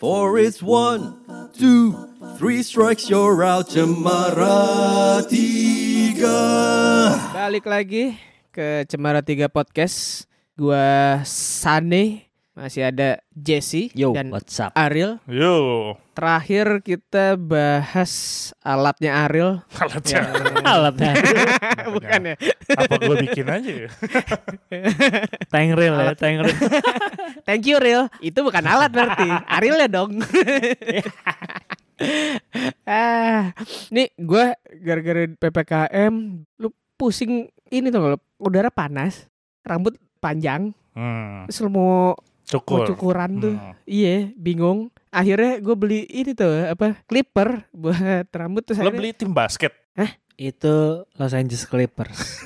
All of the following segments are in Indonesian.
Four is one, two, three strikes you're out Cemara tiga. Balik lagi ke Cemara 3 Podcast. Gua Sane, masih ada Jesse Yo, dan what's up? Ariel. Yo, Terakhir kita bahas alatnya Ariel. alatnya. Alatnya Bukan ya? Apa gue bikin aja ya? tank reel ya, tank reel. Thank you Real. Itu bukan alat berarti. Ariel ya dong. ah, nih gue gara-gara PPKM lu pusing ini tuh kalau udara panas, rambut panjang, Hmm, terus lu mau mau cukur. cukuran tuh. Hmm. Iya, bingung. Akhirnya gue beli ini tuh apa clipper buat rambut terus Lo akhirnya- beli tim basket? Itu Los Angeles Clippers.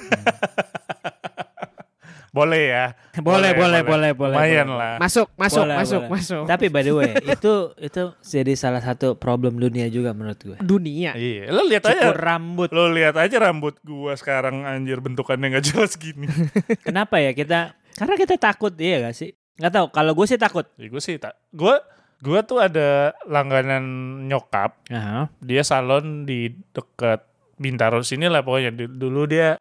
Boleh ya. boleh, boleh, boleh, boleh. Lumayan boleh. lah. masuk, masuk, Boleh, masuk, boleh. masuk. Tapi by the way, itu itu jadi salah satu problem dunia juga menurut gue. Dunia. Iya, lo lihat Cukur aja. rambut. Lo lihat aja rambut gua sekarang anjir bentukannya nggak jelas gini. Kenapa ya kita? Karena kita takut, iya gak sih? Gak tahu. Kalau gue sih takut. ya, gue sih tak. Gue gua tuh ada langganan nyokap. Aha. Dia salon di dekat Bintaro sini lah pokoknya. Dulu dia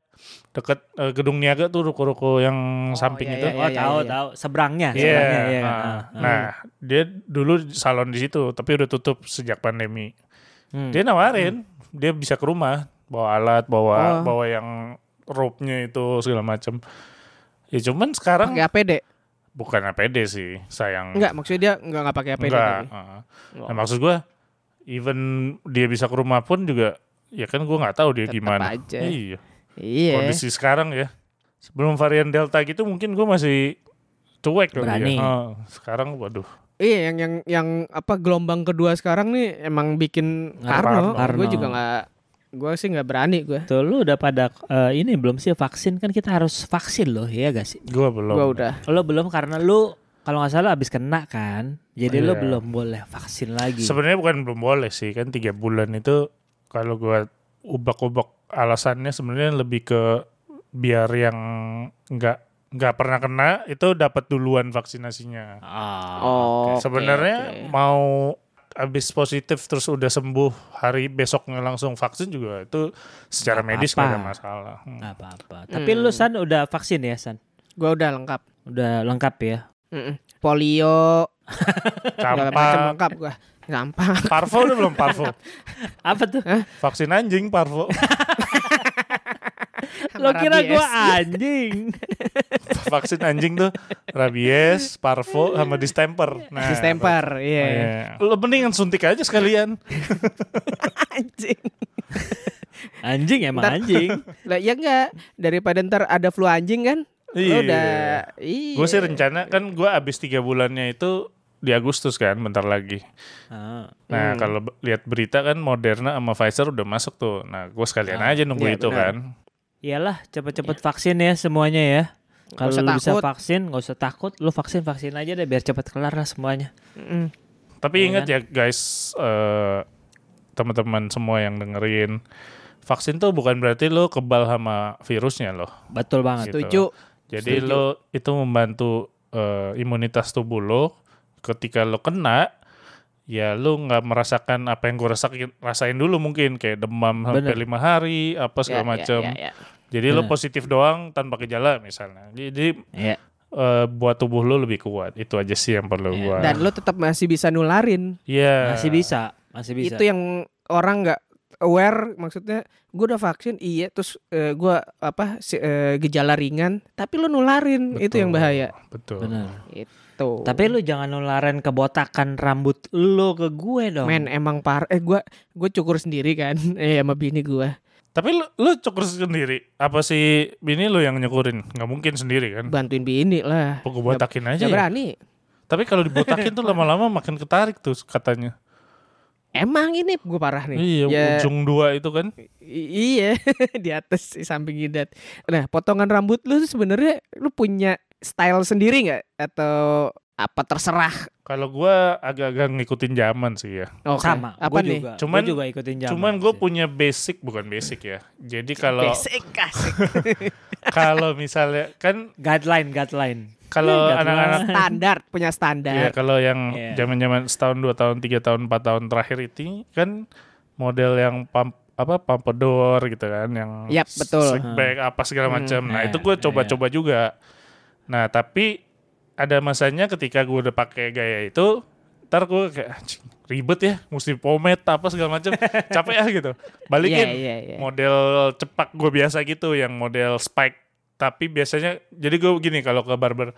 deket eh, gedung niaga tuh ruko-ruko yang samping iya, itu. iya, Oh, tahu, tahu. Seberangnya, Iya. seberangnya, iya. nah, Ah, ah. nah, dia dulu salon di situ, tapi udah tutup sejak pandemi. Hmm. Dia nawarin, dia bisa ke rumah, bawa alat, bawa Oh. bawa yang rope-nya itu segala macam. Ya cuman sekarang Pakai APD? bukan APD sih, sayang. Enggak, maksudnya dia enggak enggak pakai APD Enggak, tapi. uh. Oh. Nah, maksud gua even dia bisa ke rumah pun juga ya kan gua nggak tahu dia Tetep gimana. aja. Iya. Iya. Kondisi sekarang ya. Sebelum varian Delta gitu mungkin gua masih cuek kali Berani. ya. Oh, sekarang waduh. Iya, yang yang yang apa gelombang kedua sekarang nih emang bikin Karno. Karno. Gue juga nggak, gue sih nggak berani gue. Tuh lu udah pada eh, ini belum sih vaksin kan kita harus vaksin loh ya gak sih? Gua belum. Gue udah. Lo belum karena lu kalau nggak salah abis kena kan, jadi lo Iya. belum boleh vaksin lagi. Sebenarnya bukan belum boleh sih kan tiga bulan itu kalau gua ubak-ubak alasannya sebenarnya lebih ke biar yang nggak nggak pernah kena itu dapat duluan vaksinasinya. Oh, oke, Sebenarnya oke. mau habis positif terus udah sembuh hari besoknya langsung vaksin juga itu secara Nggak medis nggak ada masalah. Hmm. Apa-apa. Tapi lu Hmm. San udah vaksin ya San? gue udah lengkap. Udah lengkap ya? Mm-mm. Polio, segala macam Campak, lengkap gue. Gampang. parvo udah belum parvo. Apa tuh? Vaksin anjing parvo. Lo kira Rabies. gua anjing? vaksin anjing tuh rabies, parvo sama distemper. Nah, Distemper, Oh, iya. iya. Lo mendingan suntik aja sekalian. Anjing. Anjing emang Ntar- anjing. Lah ya enggak, daripada ntar ada flu anjing kan? Lo Iya. udah iya. Gue sih rencana kan gue abis tiga bulannya itu di Agustus kan, bentar lagi. Ah. Nah Hmm. kalau lihat berita kan Moderna sama Pfizer udah masuk tuh. Nah gue sekalian Ah, aja nunggu iya, itu benar. kan. Iyalah cepet-cepet vaksin ya semuanya ya. Kalau lu bisa takut. vaksin nggak usah takut, lu vaksin vaksin aja deh biar cepet kelar lah semuanya. Mm-mm. Tapi Iya ingat kan? ya guys, eh, teman-teman semua yang dengerin, vaksin tuh bukan berarti lo kebal sama virusnya loh. Betul banget. Gitu. Setuju. Jadi Setuju. lo itu membantu eh, imunitas tubuh lo. Ketika lo kena, ya lo nggak merasakan apa yang gue rasain, rasain dulu mungkin kayak demam sampai Bener. lima hari, apa Ya, segala ya, macam. ya, ya. Jadi lo Bener. positif doang tanpa gejala misalnya. Jadi Iya. eh, buat tubuh lo lebih kuat. Itu aja sih yang perlu Iya. gua. Dan lo tetap masih bisa nularin. Iya. Masih bisa, masih bisa. Itu yang orang nggak aware maksudnya gue udah vaksin iya terus eh, gue apa si- eh, gejala ringan tapi lo nularin itu yang Betul. bahaya Betul. Benar. itu Tapi lu jangan nularin kebotakan rambut lu ke gue dong. men emang par eh gue gue cukur sendiri kan eh sama bini gue Tapi lu, lu cukur sendiri? Apa sih bini lu yang nyukurin? Nggak mungkin sendiri kan? bantuin bini lah gue botakin aja Gak ya? berani Tapi kalau dibotakin tuh lama-lama makin ketarik tuh katanya. Emang ini gue parah nih Iya, Ya, ujung dua itu kan. i- iya di atas di samping jidat nah potongan rambut lu sebenarnya lu punya style sendiri nggak atau apa terserah Kalau gua agak-agak ngikutin zaman sih ya. Oke. Sama. apa gua nih Juga, Cuman- gua juga ikutin zaman. Cuman gue punya basic bukan basic ya. Jadi kalau Basic, kalau misalnya kan guideline, guideline. Kalau Nggak anak-anak standar punya ya standar. kalau yang Iya. zaman-zaman setahun dua tahun tiga tahun empat tahun terakhir itu kan model yang pump apa pompadour gitu kan yang Yap, betul. back apa segala Hmm. macam nah Iya, itu gue iya, coba-coba juga nah tapi ada masanya ketika gue udah pakai gaya itu ntar gue kayak "Anjing, ribet ya mesti pomade apa segala macam capek ya gitu balikin Iya, iya, iya. model cepak gue biasa gitu yang model spike tapi biasanya jadi gue gini kalau ke barber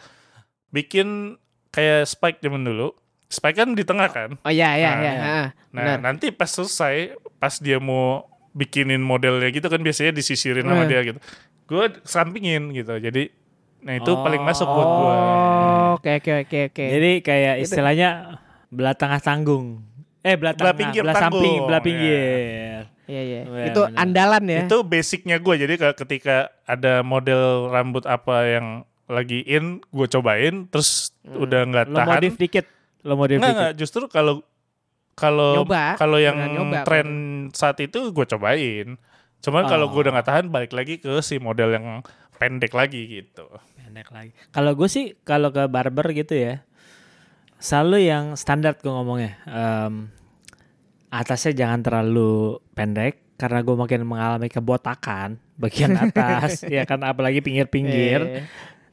bikin kayak spike zaman dulu spike kan di tengah kan Oh iya iya Nah, iya. iya. ah, nah benar. nanti pas selesai pas dia mau bikinin modelnya gitu kan biasanya disisirin sama Hmm. dia gitu gue sampingin gitu jadi nah itu paling masuk buat gue Oh, oke oke oke oke. Jadi kayak istilahnya belah tengah tanggung. Eh belah Belah tengah, pinggir belah samping, tanggung, belah ya. pinggir. Iya iya. Iya, Itu benar. andalan ya. itu basicnya gue jadi ke- ketika ada model rambut apa yang lagi in gue cobain terus Hmm. udah nggak Lo tahan modif dikit. Lo modif Nggak, dikit. nggak, justru kalau kalau kalau yang nyoba, tren saat itu gue cobain. Cuman kalau gue Oh. udah nggak tahan balik lagi ke si model yang pendek lagi gitu. Pendek lagi. Kalau gue sih kalau ke barber gitu ya, selalu yang standar gue ngomongnya. Em, atasnya jangan terlalu pendek karena gue makin mengalami kebotakan bagian atas ya kan apalagi pinggir-pinggir. Iya.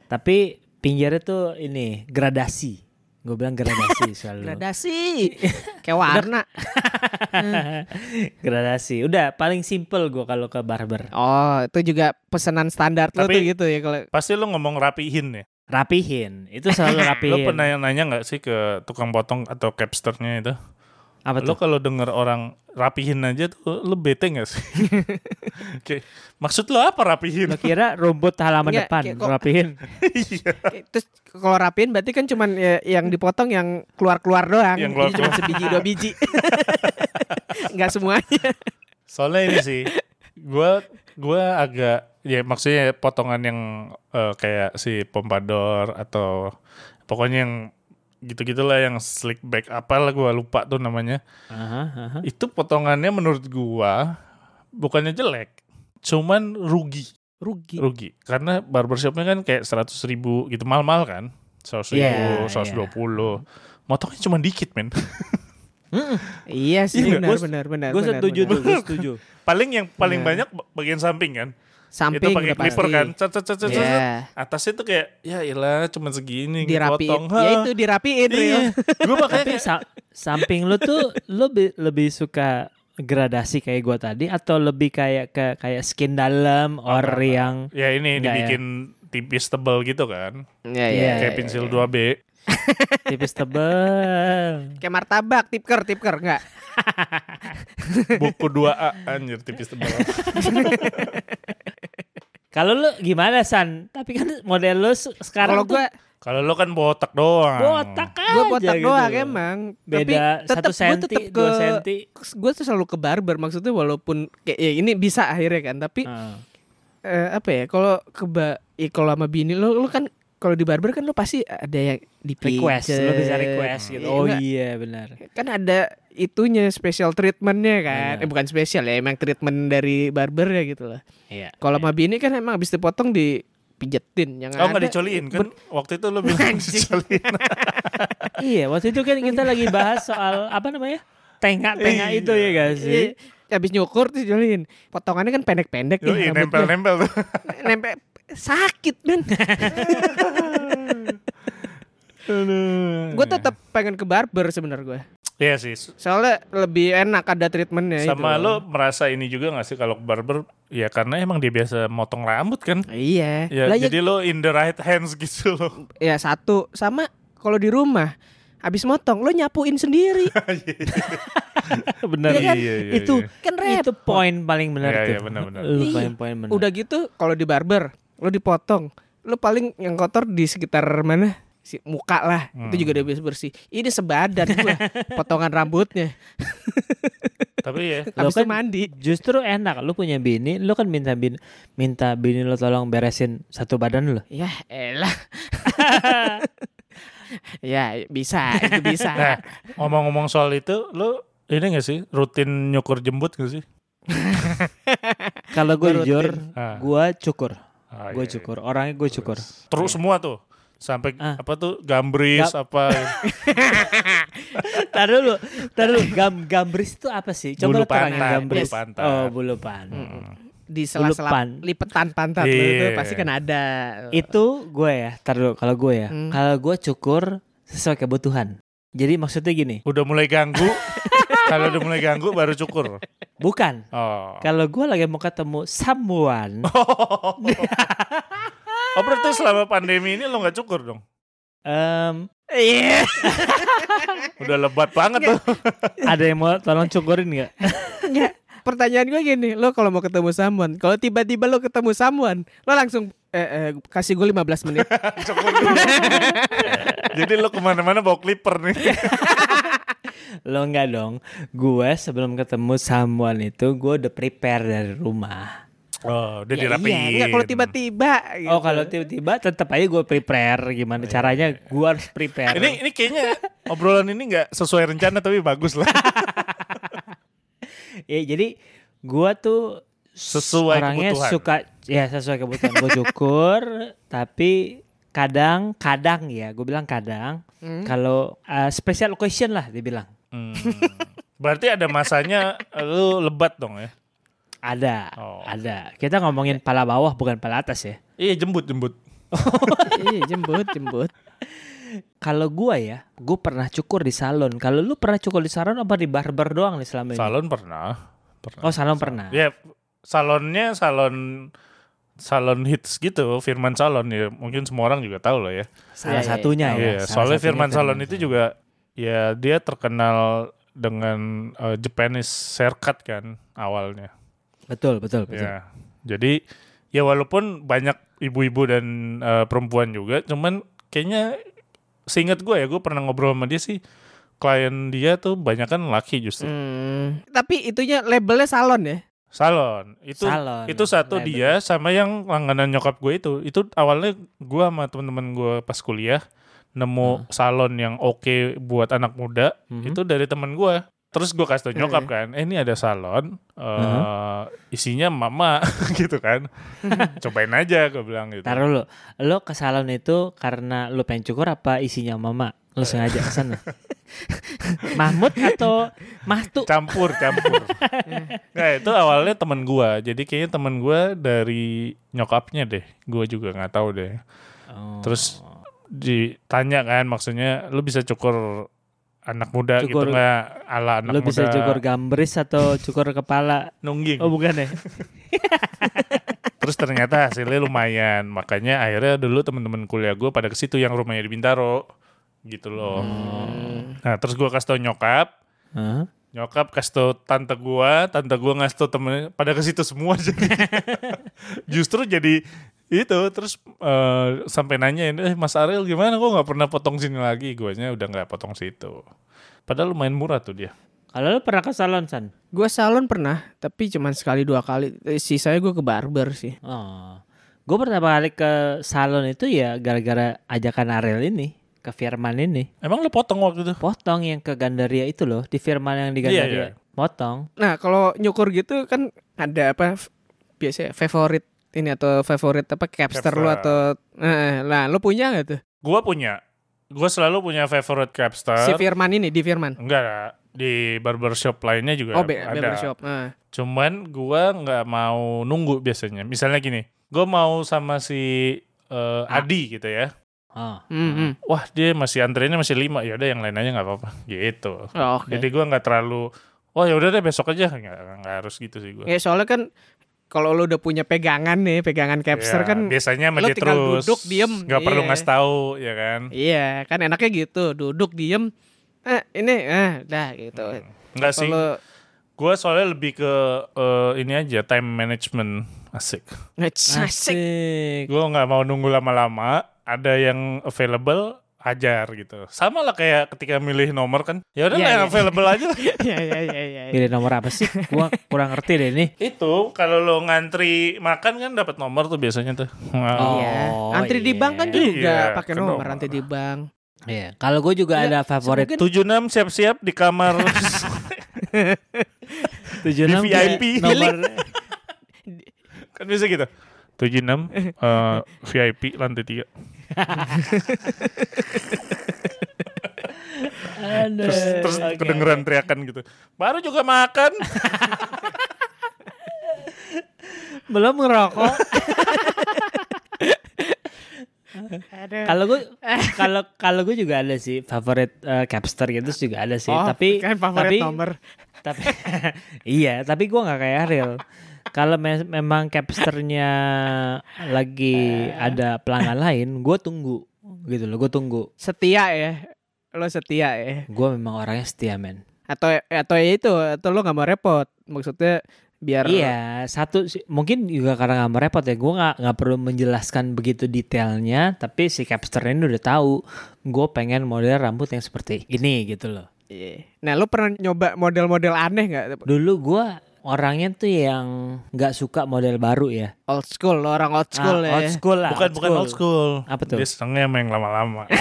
Tapi pinggirnya tuh ini gradasi. Gue bilang gradasi selalu. Gradasi. Kayak warna. gradasi. Udah paling simple gue kalau ke barber. Oh, itu juga pesanan standar lo Tapi- tuh gitu ya kalau Pasti lo ngomong rapihin ya. Rapihin. Itu selalu Lo rapihin. pernah nanya nggak sih ke tukang potong atau capsternya itu? Apa Lo tuh? kalau denger orang rapihin aja tuh lo bete nggak sih? Oke, maksud lo apa rapihin? Lo kira rumput halaman Enggak, depan kok- rapihin. Iya. Terus kalau rapiin berarti kan cuman ya, yang dipotong yang keluar-keluar doang. Yang Jadi keluar-keluar. cuma sebiji dua biji. Enggak semuanya. Soalnya ini sih, gua gua agak ya maksudnya potongan yang eh, kayak si pompadour atau pokoknya yang gitu-gitulah yang slick back apalah gua lupa tuh namanya. Aha, aha. Itu potongannya menurut gua bukannya jelek, cuman rugi, Rugi. rugi. Karena barbershopnya kan kayak 100 ribu gitu mahal-mahal kan, 100 ribu, Iya, 120. Motongnya cuma dikit men. Iya sih Iya, benar benar benar. Gue benar, setuju tuh, gue setuju. Paling yang paling Iya. banyak bagian samping kan. Samping itu pakai clipper kan. Cet, cet, cet, cet. Iya. atasnya tuh kayak ya ilah cuma segini Dirapiin. Ya itu dirapiin. Iya. Gue Tapi sa- samping lu tuh lu bi- lebih suka gradasi kayak gua tadi atau lebih kayak ke kayak skin dalam or enggak, yang ya ini ya. dibikin tipis tebal gitu kan. Iya Iya, kayak pensil 2B. tipis tebel. Kayak martabak, tipker, tipker enggak? Buku 2A anjir tipis tebal. Kalau lu gimana San? Tapi kan model lu se- sekarang Kalau tuh gua Kalau lo kan botak doang. botak aja gua botak gitu. doang emang. Beda Tapi satu gua senti, dua ke- senti. Gue tuh selalu ke barber maksudnya walaupun kayak ya ini bisa akhirnya kan tapi Ah. eh, apa ya kalau ke ba ya, kalau sama bini lo lo kan kalau di barber kan lo pasti ada yang di request, lu bisa request gitu. Oh Enggak, iya benar. kan ada itunya special treatmentnya kan Iya. eh bukan spesial ya emang treatment dari barber ya gitu lah Iya. kalau sama bini kan emang habis dipotong dipijetin yang Oh nggak ada dicoliin kan? Waktu itu lo bilang dicoliin. Iya, waktu itu kan kita lagi bahas soal apa namanya? Tengah-tengah Iya. itu ya guys. Iya, habis nyukur tuh jolin potongannya kan pendek-pendek Yoi, rambutnya. nempel-nempel tuh. nempel sakit men gue tetap pengen ke barber sebenarnya gue Iya sih. soalnya lebih enak ada treatmentnya Sama itu. lo merasa ini juga gak sih kalau ke barber? Ya karena emang dia biasa motong rambut kan. iya Ya, Lah, ya, jadi lo in the right hands gitu loh. ya satu sama kalau di rumah habis motong lo nyapuin sendiri Benar. Iya kan? Iya, iya, itu iya. kan repot Itu poin paling benar Iya, tuh. iya, benar-benar. Lu Iya. poin-poin benar. udah gitu kalau di barber lo dipotong lo paling yang kotor di sekitar mana si muka lah itu Hmm. juga udah bersih bersih ini sebadan gua potongan rambutnya Tapi ya, Lo habis itu kan mandi Justru enak lu punya bini, lu kan minta bin minta bini lu tolong beresin satu badan lu. ya elah ya bisa itu bisa nah ngomong-ngomong soal itu, lo ini gak sih rutin nyukur jembut gak sih? Kalau gue Gua jujur. Ah. gue cukur. Ah, Gue iya, cukur. Orangnya gue cukur. Terus semua tuh. Sampai Ah. apa tuh gambris apa Tar dulu, tar dulu. Gam, gambris itu apa sih? Coba Bulu lu terangin pantat, gambris. bulu pantat. Oh, bulu pan. Di sela-sela lipetan pantat lo itu Iya. pasti kan ada. Itu gue ya, tar dulu. Kalau gue ya, Hmm. kalau gue cukur sesuai kebutuhan. Jadi maksudnya gini, udah mulai ganggu. Kalau udah mulai ganggu baru cukur. bukan. Oh. Kalau gue lagi mau ketemu someone, Oh berarti selama pandemi ini lo nggak cukur dong? em, Iya. Udah lebat banget tuh. ada yang mau tolong cukurin nggak? Enggak. Pertanyaan gue gini, lo kalau mau ketemu someone, kalau tiba-tiba lo ketemu someone, lo langsung eh, eh, kasih gue 15 menit. Jadi lo ke mana-mana bawa clipper nih. Lo enggak dong. Gue sebelum ketemu someone itu gue udah prepare dari rumah. Oh, udah Ya dirapiin. iya, enggak kalau tiba-tiba gitu. Oh kalau tiba-tiba tetap aja gue prepare gimana caranya gue harus prepare. Ini ini kayaknya obrolan ini nggak sesuai rencana tapi bagus lah. ya jadi gue tuh Sesuai orangnya kebutuhan. suka ya sesuai kebutuhan gue cukur tapi kadang kadang ya gue bilang kadang Hmm. kalau uh, special occasion lah dibilang Hmm. Berarti ada masanya lu lebat dong ya? ada Oh. ada kita ngomongin pala bawah bukan pala atas ya Iya jembut jembut. Iya, jembut, jembut. kalau gua ya gue pernah cukur di salon kalau lu pernah cukur di salon apa di barber doang nih selama ini Salon pernah. pernah. oh salon pernah Ya salonnya salon salon hits gitu, Firman Salon ya. Mungkin semua orang juga tahu lah ya. salah Iya, iya, satunya ya Iya, salah soalnya satunya Firman Salon itu juga ya dia terkenal dengan eh, Japanese haircut kan awalnya. betul betul betul Ya. Jadi ya walaupun banyak ibu-ibu dan eh, perempuan juga, cuman kayaknya seingat gue ya, gue pernah ngobrol sama dia sih klien dia tuh banyak kan laki justru. Hmm. Tapi itunya labelnya salon ya? Salon. Itu Salon, itu satu label. dia sama yang langganan nyokap gue itu. Itu awalnya gue sama teman-teman gue pas kuliah nemu salon yang oke buat anak muda Mhm. itu dari temen gue. Terus gue kasih tau nyokap kan, eh ini ada salon, eh isinya mama gitu kan, cobain aja gue bilang gitu. Taruh lu, lo ke salon itu karena lu pengen cukur apa isinya mama? Lu sengaja ke sana. Mahmud atau Mahtu? Campur campur. Nggak itu awalnya temen gue, jadi kayaknya temen gue dari nyokapnya deh, gue juga nggak tahu deh. Oh. Terus ditanya kan maksudnya lu bisa cukur anak muda Cukur- gitu nggak ala anak lu muda. bisa cukur gambris atau cukur kepala? nungging. Oh bukan ya? terus ternyata hasilnya lumayan. Makanya akhirnya dulu temen-temen kuliah gue pada ke situ yang rumahnya di Bintaro. Gitu loh. Nah terus gue kasih tau nyokap. Hah? nyokap kasih tau tante gue tante gue ngasih tau temennya pada ke situ semua jadi justru jadi itu terus eh, sampai nanyain eh Mas Ariel gimana kok nggak pernah potong sini lagi guanya udah nggak potong situ padahal lumayan murah tuh dia Kalau lu pernah ke salon San? Gue salon pernah, tapi cuma sekali dua kali. Eh, Sisanya gue ke barber sih. Oh. Gue pertama kali ke salon itu ya gara-gara ajakan Ariel ini ke Firman ini. emang lu potong waktu itu Potong yang ke Gandaria itu loh, di Firman yang di Iya, Gandaria. iya. Potong. Nah kalau nyukur gitu kan ada apa? Biasanya favorit ini atau favorit apa capster lu Capster. atau nah, nah lu punya nggak tuh Gua punya. Gua selalu punya favorite capster. si Firman ini di Firman Enggak, di barbershop lainnya juga oh be ada. barbershop nah. Cuman gua nggak mau nunggu biasanya. Misalnya gini, gua mau sama si eh, Adi gitu ya. Oh. Hmm, hmm. Wah dia masih antrenya masih lima, ya udah yang lain aja nggak apa-apa. Gitu. Oh, oke Jadi gua nggak terlalu, oh ya udah deh besok aja, nggak nggak harus gitu sih gua. ya soalnya kan kalau lu udah punya pegangan nih pegangan capster Ya, kan biasanya dia tinggal terus duduk, diem. nggak perlu Iya. ngasih tahu ya kan. iya kan enaknya gitu duduk diem eh ini eh dah gitu Enggak sih, kalau Gue soalnya lebih ke eh, ini aja time management asik. asik Asik. Gue nggak mau nunggu lama-lama. Ada yang available hajar gitu. Sama lah kayak ketika milih nomor kan. Ya udah Iya, yang iya. available aja. lah. Iya iya iya iya. Pilih nomor apa sih? Gua kurang ngerti deh ini. Itu kalau lo ngantri makan kan dapat nomor tuh biasanya tuh. Nah, Oh. Iya. Antri di bank kan iya. juga Iya, pakai nomor nomor. antri di bank. Iya. Kalau gue juga Iya, ada favorit mungkin- 76 siap-siap di kamar. tujuh di VIP. nomor kan bisa gitu. 76 eh, VIP lantai 3. Aduh. Terus, terus Oke, kedengeran teriakan gitu. Baru juga makan. belum ngerokok. Kalau gue kalau kalau gue juga ada sih favorit eh, capster gitu juga ada sih, Oh, tapi kan favorit tapi, nomor. tapi iya, tapi gue nggak kayak Ariel. Kalau me- memang capsternya lagi ada pelanggan lain, gue tunggu gitu loh, gue tunggu. Setia ya. Lo setia ya. Gue memang orangnya setia men. Atau atau ya itu atau lo nggak mau repot. Maksudnya biar Iya, satu mungkin juga karena nggak mau repot ya. Gue nggak nggak perlu menjelaskan begitu detailnya, tapi si capster ini udah tahu. Gue pengen model rambut yang seperti ini gitu loh. Iya. Nah, lo pernah nyoba model-model aneh nggak? Dulu gue orangnya tuh yang nggak suka model baru ya. Old school, lo orang old school Ah, ya. Old school lah. bukan bukan old school. Apa tuh? Dia senengnya yang lama-lama.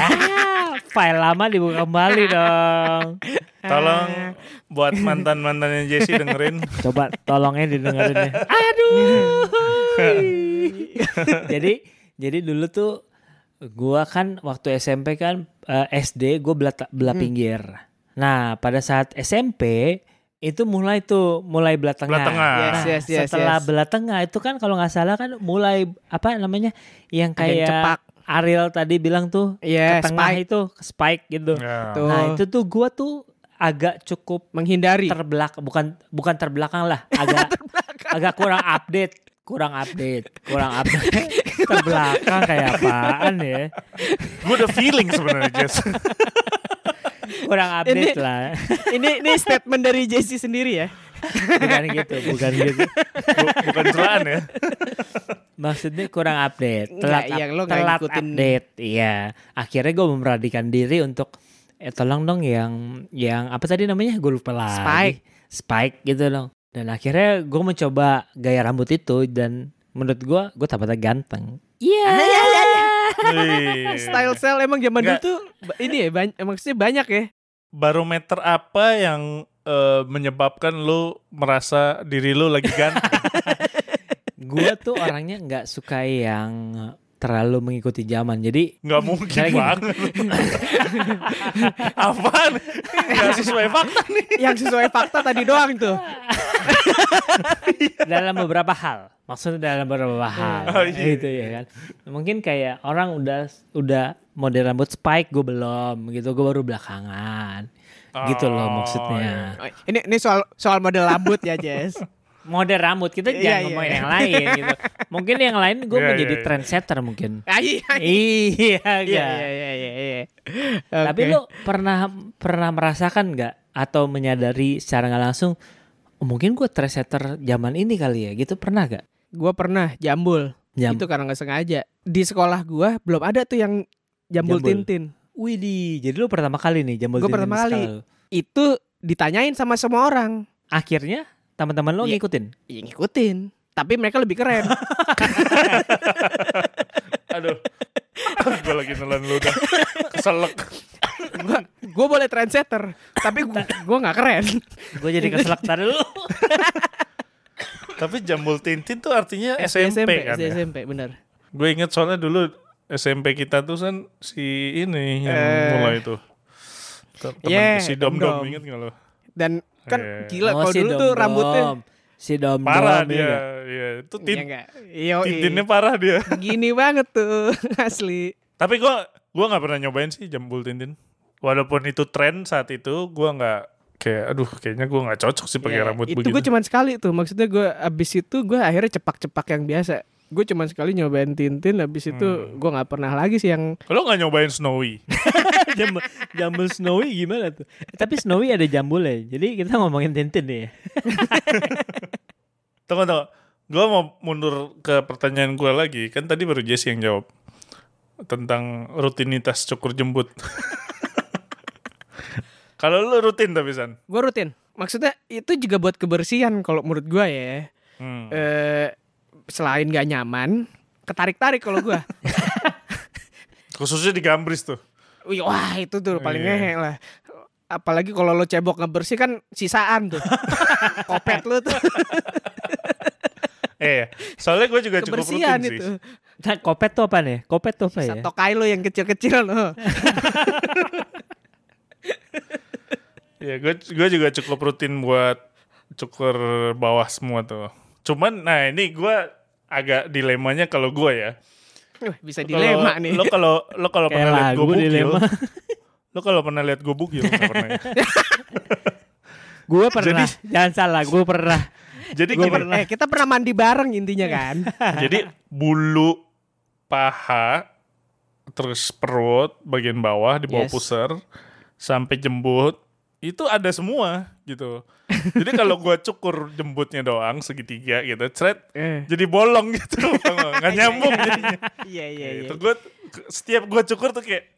Ah, file lama dibuka kembali dong. Tolong buat mantan-mantannya Jesse dengerin. Coba tolongnya didengerin ya. Aduh. jadi jadi dulu tuh gua kan waktu SMP kan eh, SD gue belah belah pinggir. Nah, pada saat SMP itu mulai tuh mulai belah tengah. Belah tengah. Yes, Nah, yes, yes, setelah yes. belah tengah itu kan kalau nggak salah kan mulai apa namanya yang kayak cepak. Ariel tadi bilang tuh Iya, ke tengah spike. itu spike gitu. Ya. Tuh. Nah, itu tuh gua tuh agak cukup menghindari. terbelakang bukan bukan terbelakang lah agak agak kurang update kurang update kurang update terbelakang kayak apaan ya Gue udah feeling sebenarnya Jess. kurang update Ini- lah ini ini statement dari Jesse sendiri ya. bukan gitu bukan gitu Bu- bukan celaan ya. maksudnya kurang update telat iya, up- lo telat ngikutin. update iya akhirnya gue memperhatikan diri untuk eh tolong dong yang yang apa tadi namanya gue lupa lagi Spike. spike gitu dong dan akhirnya gue mencoba gaya rambut itu dan menurut gue gue tampaknya ganteng iya Wih. Style cell emang zaman dulu tuh ini ya banyak maksudnya banyak ya. Barometer apa yang eh, menyebabkan lu merasa diri lu lagi ganteng? gue tuh orangnya nggak suka yang terlalu mengikuti zaman jadi Nggak mungkin banget. Apaan? Nggak sesuai fakta nih. Yang sesuai fakta tadi doang tuh. dalam beberapa hal maksudnya dalam beberapa hal Oh, iya. gitu ya kan mungkin kayak orang udah udah model rambut spike gue belum gitu gue baru belakangan gitu loh Oh, maksudnya Oh, Ini ini soal soal model rambut ya, Jess. model rambut kita Iya, jangan iya, ngomongin iya. yang lain gitu mungkin yang lain gue Iya, menjadi iya, iya. trendsetter mungkin Ah, iya. iya Iya iya iya tapi lu pernah pernah merasakan nggak atau menyadari secara nggak langsung oh, mungkin gue trendsetter zaman ini kali ya gitu pernah gak gua pernah jambul. Jam Itu karena nggak sengaja. Di sekolah gua belum ada tuh yang jambul, Jambul. tintin. Widih, jadi lu pertama kali nih jambul Gua tintin pertama di kali. Itu ditanyain sama semua orang. Akhirnya teman-teman lo Iya. ngikutin. Ya ngikutin. Tapi mereka lebih keren. Aduh. gue lagi nelan lu udah keselak. gua, gua boleh trendsetter, tapi gua, gua nggak keren. Gue jadi keselak tadi lu. Tapi jambul tintin tuh artinya SD, SMP, kan SD, ya? SMP bener. Gue inget soalnya dulu SMP kita tuh kan si ini yang Eh. mulai tuh. Te- Temen Yeah, si Dom Dom Dom-Dom. inget gak lo? Dan kan Iya. gila Oh, kalau si dulu tuh rambutnya si dom Parah dom, dia. ya. Iya, itu Iya tin? Iya. tintinnya parah dia. Gini banget tuh asli. Tapi gue gua nggak pernah nyobain sih jambul tintin. Walaupun itu tren saat itu, gue nggak kayak, aduh, kayaknya gue nggak cocok sih pakai Iya, rambut itu begitu. gue cuman sekali tuh. Maksudnya gue abis itu gue akhirnya cepak-cepak yang biasa. Gue cuman sekali nyobain tintin. Abis itu Hmm. gue nggak pernah lagi sih yang Kalau nggak nyobain Snowy, jambul, jambul Snowy gimana tuh? Eh, Tapi Snowy ada jambulnya. Jadi kita ngomongin Tintin nih ya. tunggu tunggu. Gue mau mundur ke pertanyaan gue lagi. Kan tadi baru Jesse yang jawab tentang rutinitas cukur jembut. Kalau lu rutin tapi San. gue rutin. Maksudnya itu juga buat kebersihan kalau menurut gue ya. Hmm. Eh selain gak nyaman, ketarik-tarik kalau gue. Khususnya di Gambris tuh. Wih, Wah itu tuh paling Iya. ngehe lah. Apalagi kalau lo cebok ngebersih kan sisaan tuh. Kopet lu tuh Eh, soalnya gue juga cukup rutin itu. sih. Nah, kopet tuh apa nih? Kopet tuh apa ya? Satu kai lo yang kecil-kecil lo. Ya gue gue juga cukup rutin buat cukur bawah semua tuh. Cuman nah ini gue agak dilemanya kalau gue ya. Bisa dilema nih. Lo kalau lo kalau pernah lihat gue bugil, lo kalau pernah lihat gue bugil pernah ya? Gue pernah. Jangan salah, gue pernah. Jadi Gua gini, pernah. Eh kita pernah mandi bareng intinya kan. jadi bulu paha terus perut bagian bawah di bawah Yes. pusar sampai jembut itu ada semua gitu. Jadi kalau gua cukur jembutnya doang segitiga gitu, cret Eh. jadi bolong gitu, nggak nyambung jadinya. Iya iya iya. Itu gue setiap gue cukur tuh kayak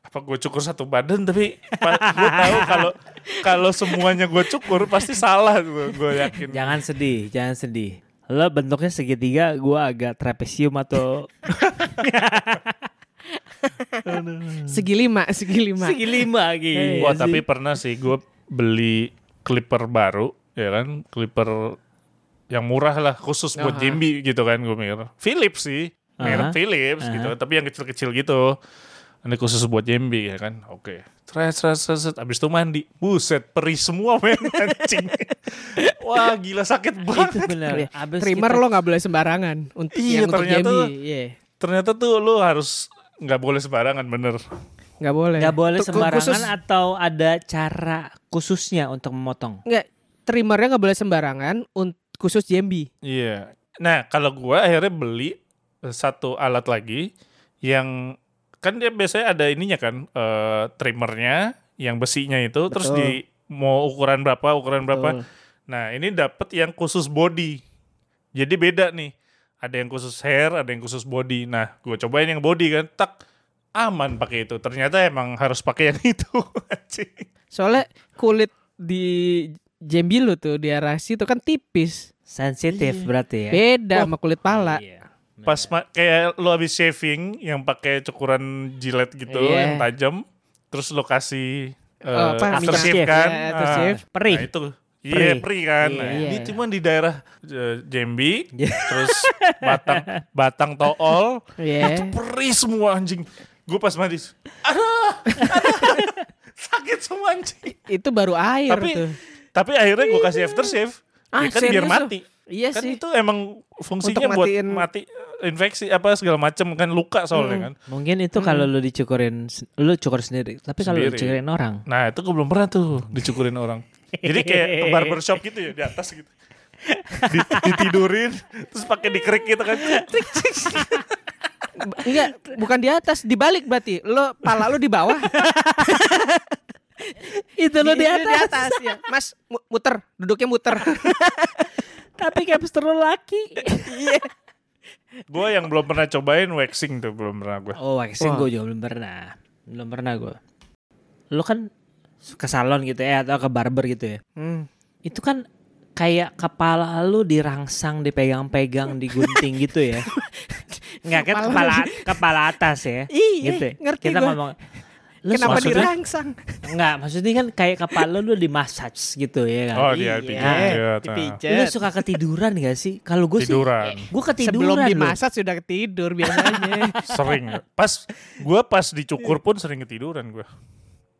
apa gue cukur satu badan tapi gue tahu kalau kalau semuanya gue cukur pasti salah gue gue yakin. Jangan sedih, jangan sedih. Lo bentuknya segitiga, gue agak trapesium atau Segi lima, segi lima. segi lima gitu. Eh, Wah tapi pernah sih gue beli clipper baru ya kan clipper yang murah lah khusus buat Aha. Jimby gitu kan gue mikir. Philips sih, merek Aha. Philips gitu tapi yang kecil-kecil gitu. Ini khusus buat Jimby ya kan. Oke. Tres, tres, tres, tres. Abis itu mandi. Buset, perih semua men anjing. Wah gila sakit Itu banget. benar. Iya. Abis Trimmer kita- lo nggak boleh sembarangan untuk Iya, yang untuk ternyata- Jambi. Iya. Ternyata tuh lu harus nggak boleh sembarangan bener. Nggak boleh. nggak boleh sembarangan Khusus, atau ada cara khususnya untuk memotong. nggak trimmernya nggak boleh sembarangan untuk khusus Jambi. Iya. Nah, kalau gua akhirnya beli eh, satu alat lagi yang kan dia biasanya ada ininya kan eh, trimmernya yang besinya itu terus Betul. di mau ukuran berapa ukuran berapa. Betul. Nah, ini dapat yang khusus body. Jadi beda nih. Ada yang khusus hair, ada yang khusus body. Nah, gue cobain yang body kan, tak aman pakai itu. Ternyata emang harus pakai yang itu. Anjing. Soalnya kulit di Jambi lo tuh di arasi itu kan tipis. Sensitif berarti ya. Beda sama kulit pala. Iya. Pas ma- kayak lo habis shaving yang pakai cukuran jilet gitu Iya. yang tajam, terus lo kasih eh, Oh, apa, aftershave minyak kan, ya, aftershave. Ah, Perih. Nah itu, iya Perih. perih kan. Nah, Iya. Ini cuma di daerah eh, Jambi, terus batang batang tool, Iya. perih semua anjing. Gue pas mandi, aduh, aduh, sakit semua anjing. Itu baru air Tapi tuh. tapi akhirnya gue kasih aftershave, Ah, ya kan biar mati. Iya kan sih. itu emang fungsinya Untuk buat mati infeksi apa segala macam kan luka soalnya kan. Mungkin itu kalau lu dicukurin, lu cukur sendiri. Tapi kalau lu Sendiri. cukurin orang, Nah itu gue belum pernah tuh dicukurin orang. Jadi kayak ke barbershop gitu ya di atas gitu. Di- ditidurin terus pakai dikerik gitu kan. Enggak, bukan di atas, dibalik berarti. Lo pala lo di bawah. itu lu di atas. ya. Mas mu- muter, duduknya muter. Tapi capster lu laki. Iya. Gue yang belum pernah cobain waxing tuh belum pernah gue. Oh, waxing gue juga belum pernah. Belum pernah gue. Lu kan ke salon gitu ya atau ke barber gitu ya. Hmm. Itu kan kayak kepala lu dirangsang, dipegang-pegang, digunting gitu ya. Enggak kan Kepala kepala atas ya. Iya, gitu. ya. ngerti Kita gua. ngomong Lu Kenapa maksudnya- dirangsang? Enggak, maksudnya kan kayak kepala lu di massage gitu ya kan. Oh dia Iya, pijat. dipijat. Lu suka ketiduran gak sih? Kalau gue sih Tiduran. gue Sebelum ketiduran loh. dimasak sudah tidur biasanya. Sering. Pas gue pas dicukur pun sering ketiduran gue.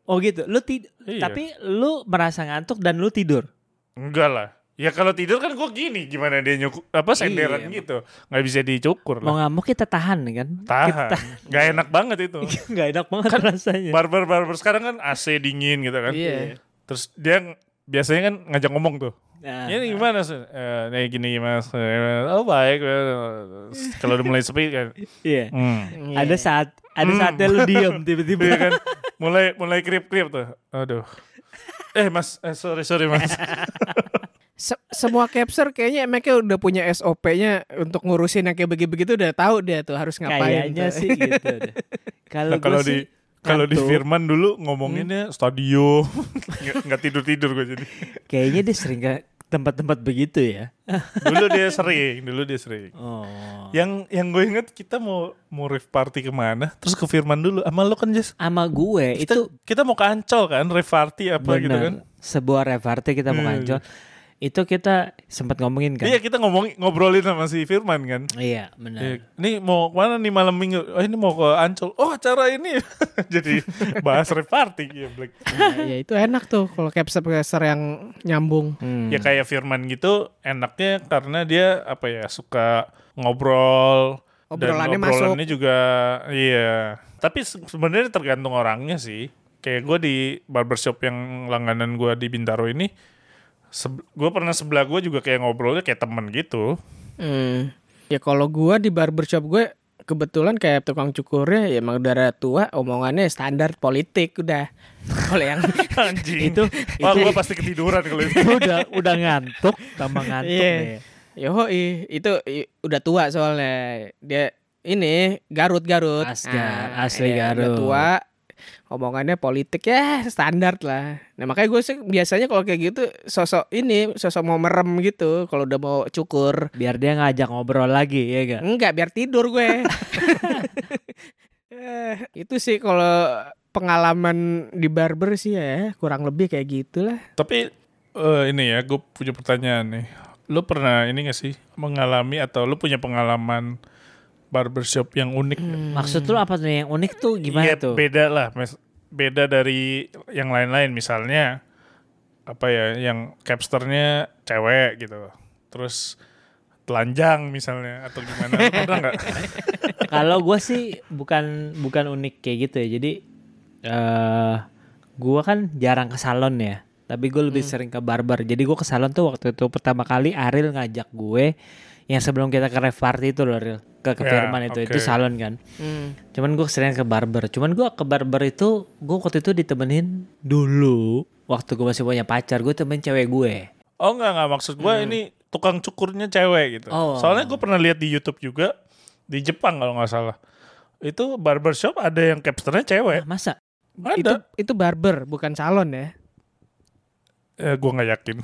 Oh gitu. Lu tid Iya. tapi lu merasa ngantuk dan lu tidur. Enggak lah. Ya kalau tidur kan gue gini gimana dia nyukur apa senderan Iya. gitu. Nggak bisa dicukur Mau lah. nggak mau kita tahan kan? Tahan. Nggak enak banget itu. Nggak enak banget rasanya. Barber barber sekarang kan AC dingin gitu kan. Iya. Terus dia biasanya kan ngajak ngomong tuh. Nah, Ini gimana sih? Eh, nih gini mas. Eh, Oh baik. Kalau udah mulai sepi kan. iya. Hmm. Ada saat ada saatnya lu diem tiba-tiba Iya kan. Mulai mulai krip krip tuh. Aduh. Eh mas, eh, sorry sorry mas. Se- semua capser kayaknya mereka udah punya SOP-nya untuk ngurusin yang kayak begitu-begitu udah tahu dia tuh harus ngapain. kayaknya tuh. sih gitu. Kalau Nah, kalau di kalau di. Firman dulu ngomonginnya stadio. Nggak- Nggak tidur tidur gue jadi. kayaknya dia sering ke tempat-tempat begitu ya. Dulu dia sering, dulu dia sering. Oh. Yang yang gue inget kita mau mau rave party ke mana, terus ke Firman dulu. Sama lo kan Jess? Sama gue Kita, itu kita mau ke Ancol kan, rave party apa gitu kan? benar sebuah reparty kita mau Hmm. kancol. Itu kita sempat ngomongin kan. Iya kita ngomong ngobrolin sama si Firman kan. Iya, benar. Ini mau ke mana nih malam minggu? Oh ini mau ke Ancol. Oh acara ini. Jadi bahas reparty ya Black. ya itu enak tuh kalau capser capser yang nyambung. Hmm. Ya kayak Firman gitu enaknya karena dia apa ya suka ngobrol Obrolannya dan obrolannya juga iya. Tapi se- sebenarnya tergantung orangnya sih. Kayak gue di barbershop yang langganan gue di Bintaro ini, gue pernah sebelah gue juga kayak ngobrolnya kayak temen gitu. Hmm. Ya kalau gua di barbershop gue kebetulan kayak tukang cukurnya ya emang udah tua omongannya standar politik udah. Kalau yang Anjing. Itu Wah itu gue pasti ketiduran kalau itu. udah udah ngantuk, tambah ngantuk Iya. deh. Yoi, itu i- udah tua soalnya. Dia ini Garut Garut. Asgar, asli iya, Garut. Udah tua. Omongannya politik ya standar lah. Nah makanya gue sih biasanya kalau kayak gitu sosok ini sosok mau merem gitu kalau udah mau cukur. Biar dia ngajak ngobrol lagi, ya gak? Enggak biar tidur gue. Eh, itu sih kalau pengalaman di barber sih ya kurang lebih kayak gitulah. Tapi eh, ini ya gue punya pertanyaan nih. Lu pernah ini gak sih mengalami atau lu punya pengalaman barbershop yang unik? nggak? Maksud lu apa tuh yang unik tuh gimana Iya, tuh? Beda lah, beda dari yang lain-lain. Misalnya apa ya, yang capsternya cewek gitu, terus telanjang misalnya atau gimana? Pernah nggak? Kalau gue sih bukan bukan unik kayak gitu ya. Jadi eh gue kan jarang ke salon ya. Tapi gue lebih sering ke barber. Jadi gue ke salon tuh waktu itu pertama kali Aril ngajak gue yang sebelum kita ke rave party itu loh Aril. Ke ke Ya, Firman itu oke. itu salon kan. Hmm. Cuman gue sering ke barber. Cuman gue ke barber itu gue waktu itu ditemenin dulu waktu gue masih punya pacar gue temen cewek gue. Oh enggak enggak maksud gue ini tukang cukurnya cewek gitu. Oh. Soalnya gue pernah lihat di YouTube juga di Jepang kalau nggak salah. Itu barbershop ada yang capsternya cewek. Masa? Itu Ada. itu barber bukan salon ya. Eh, gue nggak yakin.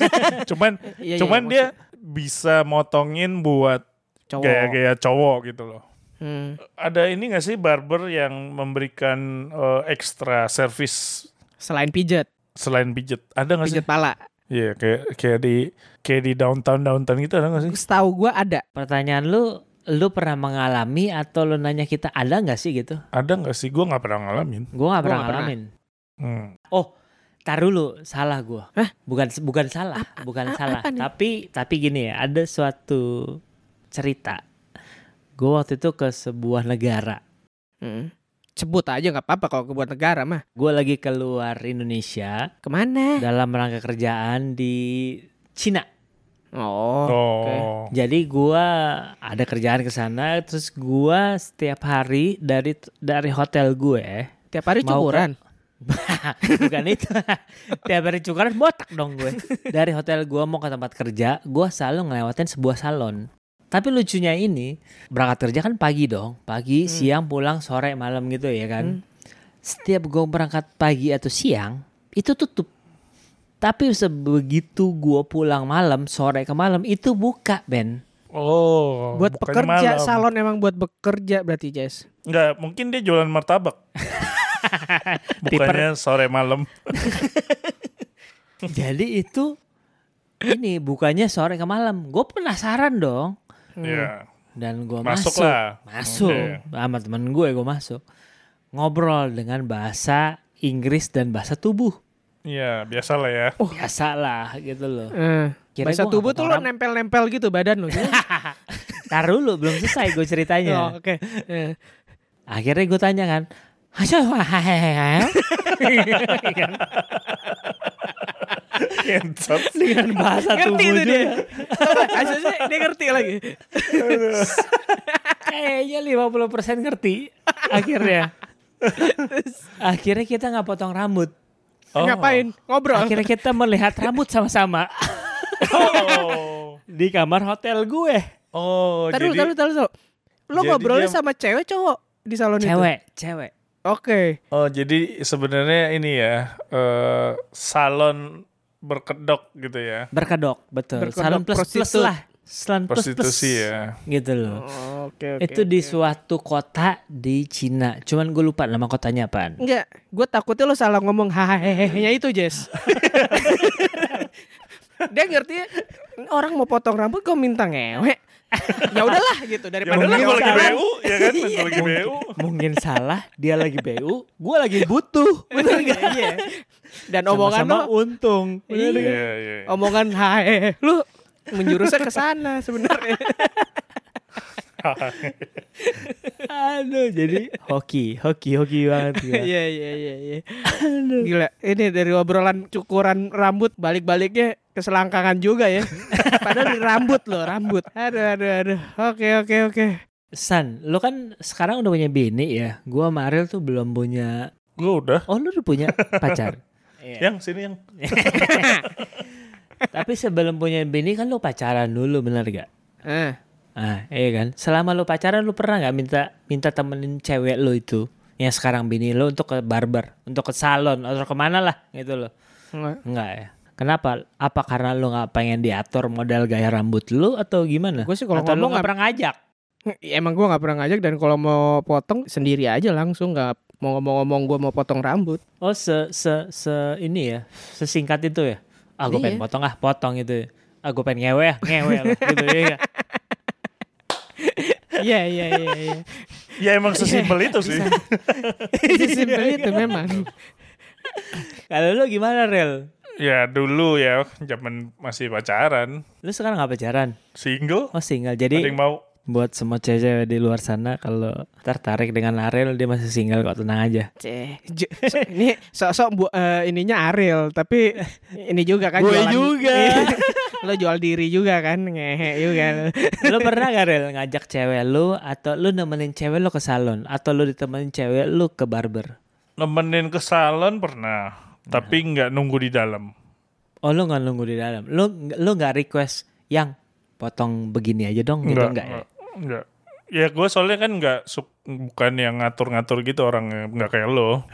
cuman Iya, iya, cuman maksud- dia bisa motongin buat Cowok. gaya-gaya cowok gitu loh. Hmm. Ada ini gak sih barber yang memberikan eh, ekstra service Selain pijat, selain pijet? Ada gak sih? pijat pala. Iya kayak kayak di kayak di downtown downtown gitu ada gak sih? Setahu gua ada. Pertanyaan lu lu pernah mengalami atau lu nanya kita ada nggak sih gitu? Ada gak sih? Gue nggak pernah ngalamin. Gue nggak Gua pernah pernah. ngalamin. Hmm. Oh, tar dulu, salah gua. Hah? Bukan bukan salah, bukan a- salah. apa nih? Tapi tapi gini ya, ada suatu cerita. Gue waktu itu ke sebuah negara. Hmm. Sebut aja nggak apa-apa kalau kebuat negara mah. Gue lagi keluar Indonesia Ke mana? dalam rangka kerjaan di Cina. Oh. Oh. oke. Jadi gua ada kerjaan ke sana, terus gua setiap hari dari dari hotel gue Tiap hari cukuran. bukan itu tiap hari cukuran botak dong gue dari hotel gua mau ke tempat kerja gua selalu ngelewatin sebuah salon tapi lucunya ini berangkat kerja kan pagi dong pagi siang pulang sore malam gitu ya kan setiap gua berangkat pagi atau siang itu tutup tapi sebegitu gua pulang malam sore ke malam itu buka Ben Oh. buat pekerja malam. salon emang buat bekerja berarti Jess. Enggak, mungkin dia jualan martabak. Bukannya sore malam. jadi itu ini bukannya sore ke malam gue penasaran dong Iya. dan gue Masuk masuk lah. masuk Oke. sama temen gue gue masuk ngobrol dengan bahasa Inggris dan bahasa tubuh Iya, biasa lah ya. biasa lah gitu loh Eh, Kira bahasa tubuh tuh lo nempel-nempel gitu badan lo. tar dulu belum selesai gue oh, ceritanya oke. Eh, akhirnya gue tanya kan. dengan bahasa ngerti tubuh itu juga. dia. Aslinya dia ngerti lagi. Kayaknya 50% ngerti akhirnya. akhirnya kita nggak potong rambut. Oh. Ngapain? Ngobrol. Akhirnya kita melihat rambut sama-sama Oh. di kamar hotel gue. Oh, Taruh, jadi taruh, taruh, taruh. Lo ngobrolnya dia- sama cewek cowok di salon itu? Cewek, cewek. Oke. Oh, jadi sebenarnya ini ya, eh salon berkedok gitu ya. Berkedok, betul. Berkedok Salon plus plus prostitut. lah. Salon plus plus. Prostitusi ya. Gitu loh. Oh, Oke, oke. Itu di oke. suatu kota di Cina. Cuman gue lupa nama kotanya apaan. Enggak, gue takutnya lo salah ngomong hahaha itu, Jess. dia ngerti orang mau potong rambut kok minta ngewe. ya udahlah gitu Ya daripada udah lu gue lagi salah. BU ya kan, gue lagi BU. Mungkin salah, dia lagi BU, gue lagi butuh. Bener gak? Iya. Dan omongan Sama-sama lu, untung. Bener Iya. Iya, iya. omongan hae, lu menjurusnya ke sana sebenarnya. Aduh, jadi hoki, hoki, hoki banget. gua. Iya iya iya iya. Gila, ini dari obrolan cukuran rambut balik-baliknya ke selangkangan juga ya. Padahal di rambut loh, rambut. Aduh aduh aduh. Oke oke oke. San, lu kan sekarang udah punya bini ya. Gua sama Ariel tuh belum punya. Gue udah. Oh, lu udah punya pacar. Yang sini yang. Tapi sebelum punya bini kan lu pacaran dulu, bener gak? Eh, Ah, iya kan. Selama lu pacaran lu pernah nggak minta minta temenin cewek lu itu yang sekarang bini lu untuk ke barber, untuk ke salon atau ke mana lah gitu loh. enggak. Enggak ya. Kenapa? Apa karena lu nggak pengen diatur model gaya rambut lu atau gimana? Gue sih kalau atau lu ngomong nggak pernah ngajak? Emang gue nggak pernah ngajak dan kalau mau potong sendiri aja langsung nggak mau ngomong-ngomong gue mau potong rambut. Oh se se se ini ya, sesingkat itu ya. Ah gue Iya. pengen potong ah, potong itu. Ah gue pengen ngewe ah, ngewe gitu ya. Iya iya iya iya. Ya emang sesimpel itu sih. Sesimpel itu memang. Kalau lu gimana Rel? Ya dulu ya, zaman masih pacaran, Lu sekarang nggak pacaran? single. Oh single. Ada Jadi yang mau? buat semua cewek di luar sana kalau tertarik dengan Ariel dia masih single kok tenang aja. Ceh, so- ini sok-sok bu, eh, ininya Ariel, tapi ini juga kan Gue juga. lo jual diri juga kan, ngehe juga. lo. lu pernah gak Rel ngajak cewek lu atau lu nemenin cewek lu ke salon atau lu ditemenin cewek lu ke barber? Nemenin ke salon pernah, tapi nggak nunggu di dalam. Oh lu nggak nunggu di dalam. Lu lu nggak request yang potong begini aja dong gitu enggak, ya? Enggak. Ya gue soalnya kan nggak bukan yang ngatur-ngatur gitu orangnya, nggak kayak lo.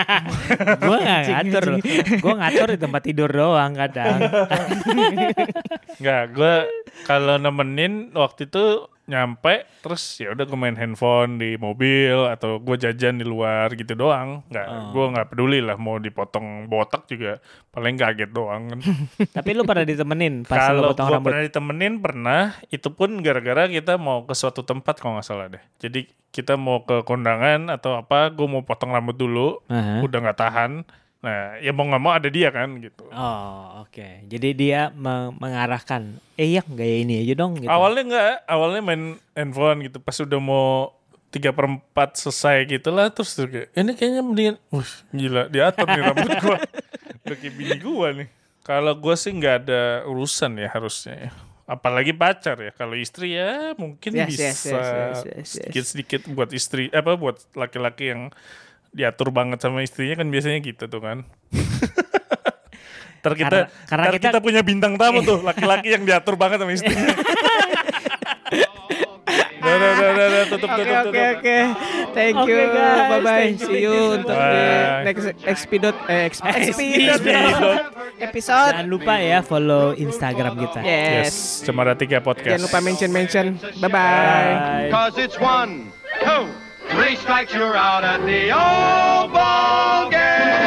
Gue nggak ngatur loh. Gue ngatur di tempat tidur doang kadang. Nggak, gue kalau nemenin waktu itu nyampe terus ya udah gue main handphone di mobil atau gue jajan di luar gitu doang. Nggak, Oh. gue nggak peduli lah mau dipotong botak juga paling kaget doang kan. Tapi lu pernah ditemenin pas lu Kalau gue rambut? pernah ditemenin pernah, itu pun gara-gara kita mau ke suatu tempat kalau nggak salah deh. Jadi kita mau ke kondangan atau apa, gue mau potong rambut dulu, Aha. udah nggak tahan. Nah, ya mau nggak mau ada dia kan gitu. Oh oke. Jadi dia me- mengarahkan, eh yang gaya ini aja dong gitu. Awalnya nggak, awalnya main handphone gitu. Pas udah mau tiga perempat selesai gitu lah, terus tuh kayak, ini kayaknya mendingan, wih gila, diatur nih rambut gua. Udah kayak bini gua nih. Kalau gua sih nggak ada urusan ya harusnya ya. Apalagi pacar ya. Kalau istri ya mungkin Yes, bisa yes, yes, yes, yes, yes. sedikit-sedikit buat istri, apa buat laki-laki yang diatur banget sama istrinya kan biasanya gitu tuh kan. Ntar kita, Karena- karena ntar kita- kita punya bintang tamu tuh, laki-laki yang diatur banget sama istrinya. Udah, udah, udah, udah, udah, tutup, Oke tutup, oke oke. Thank you. guys. Bye bye. Thank you, See you thank you. untuk di Bye. next expedot eh exp- Expedot. episode. Jangan lupa ya follow Instagram kita. Yes. Yes, Cemara Tiga Podcast. Jangan lupa mention mention. Bye bye. Bye. Cause it's one, two, three strikes, you're out at the old ball game.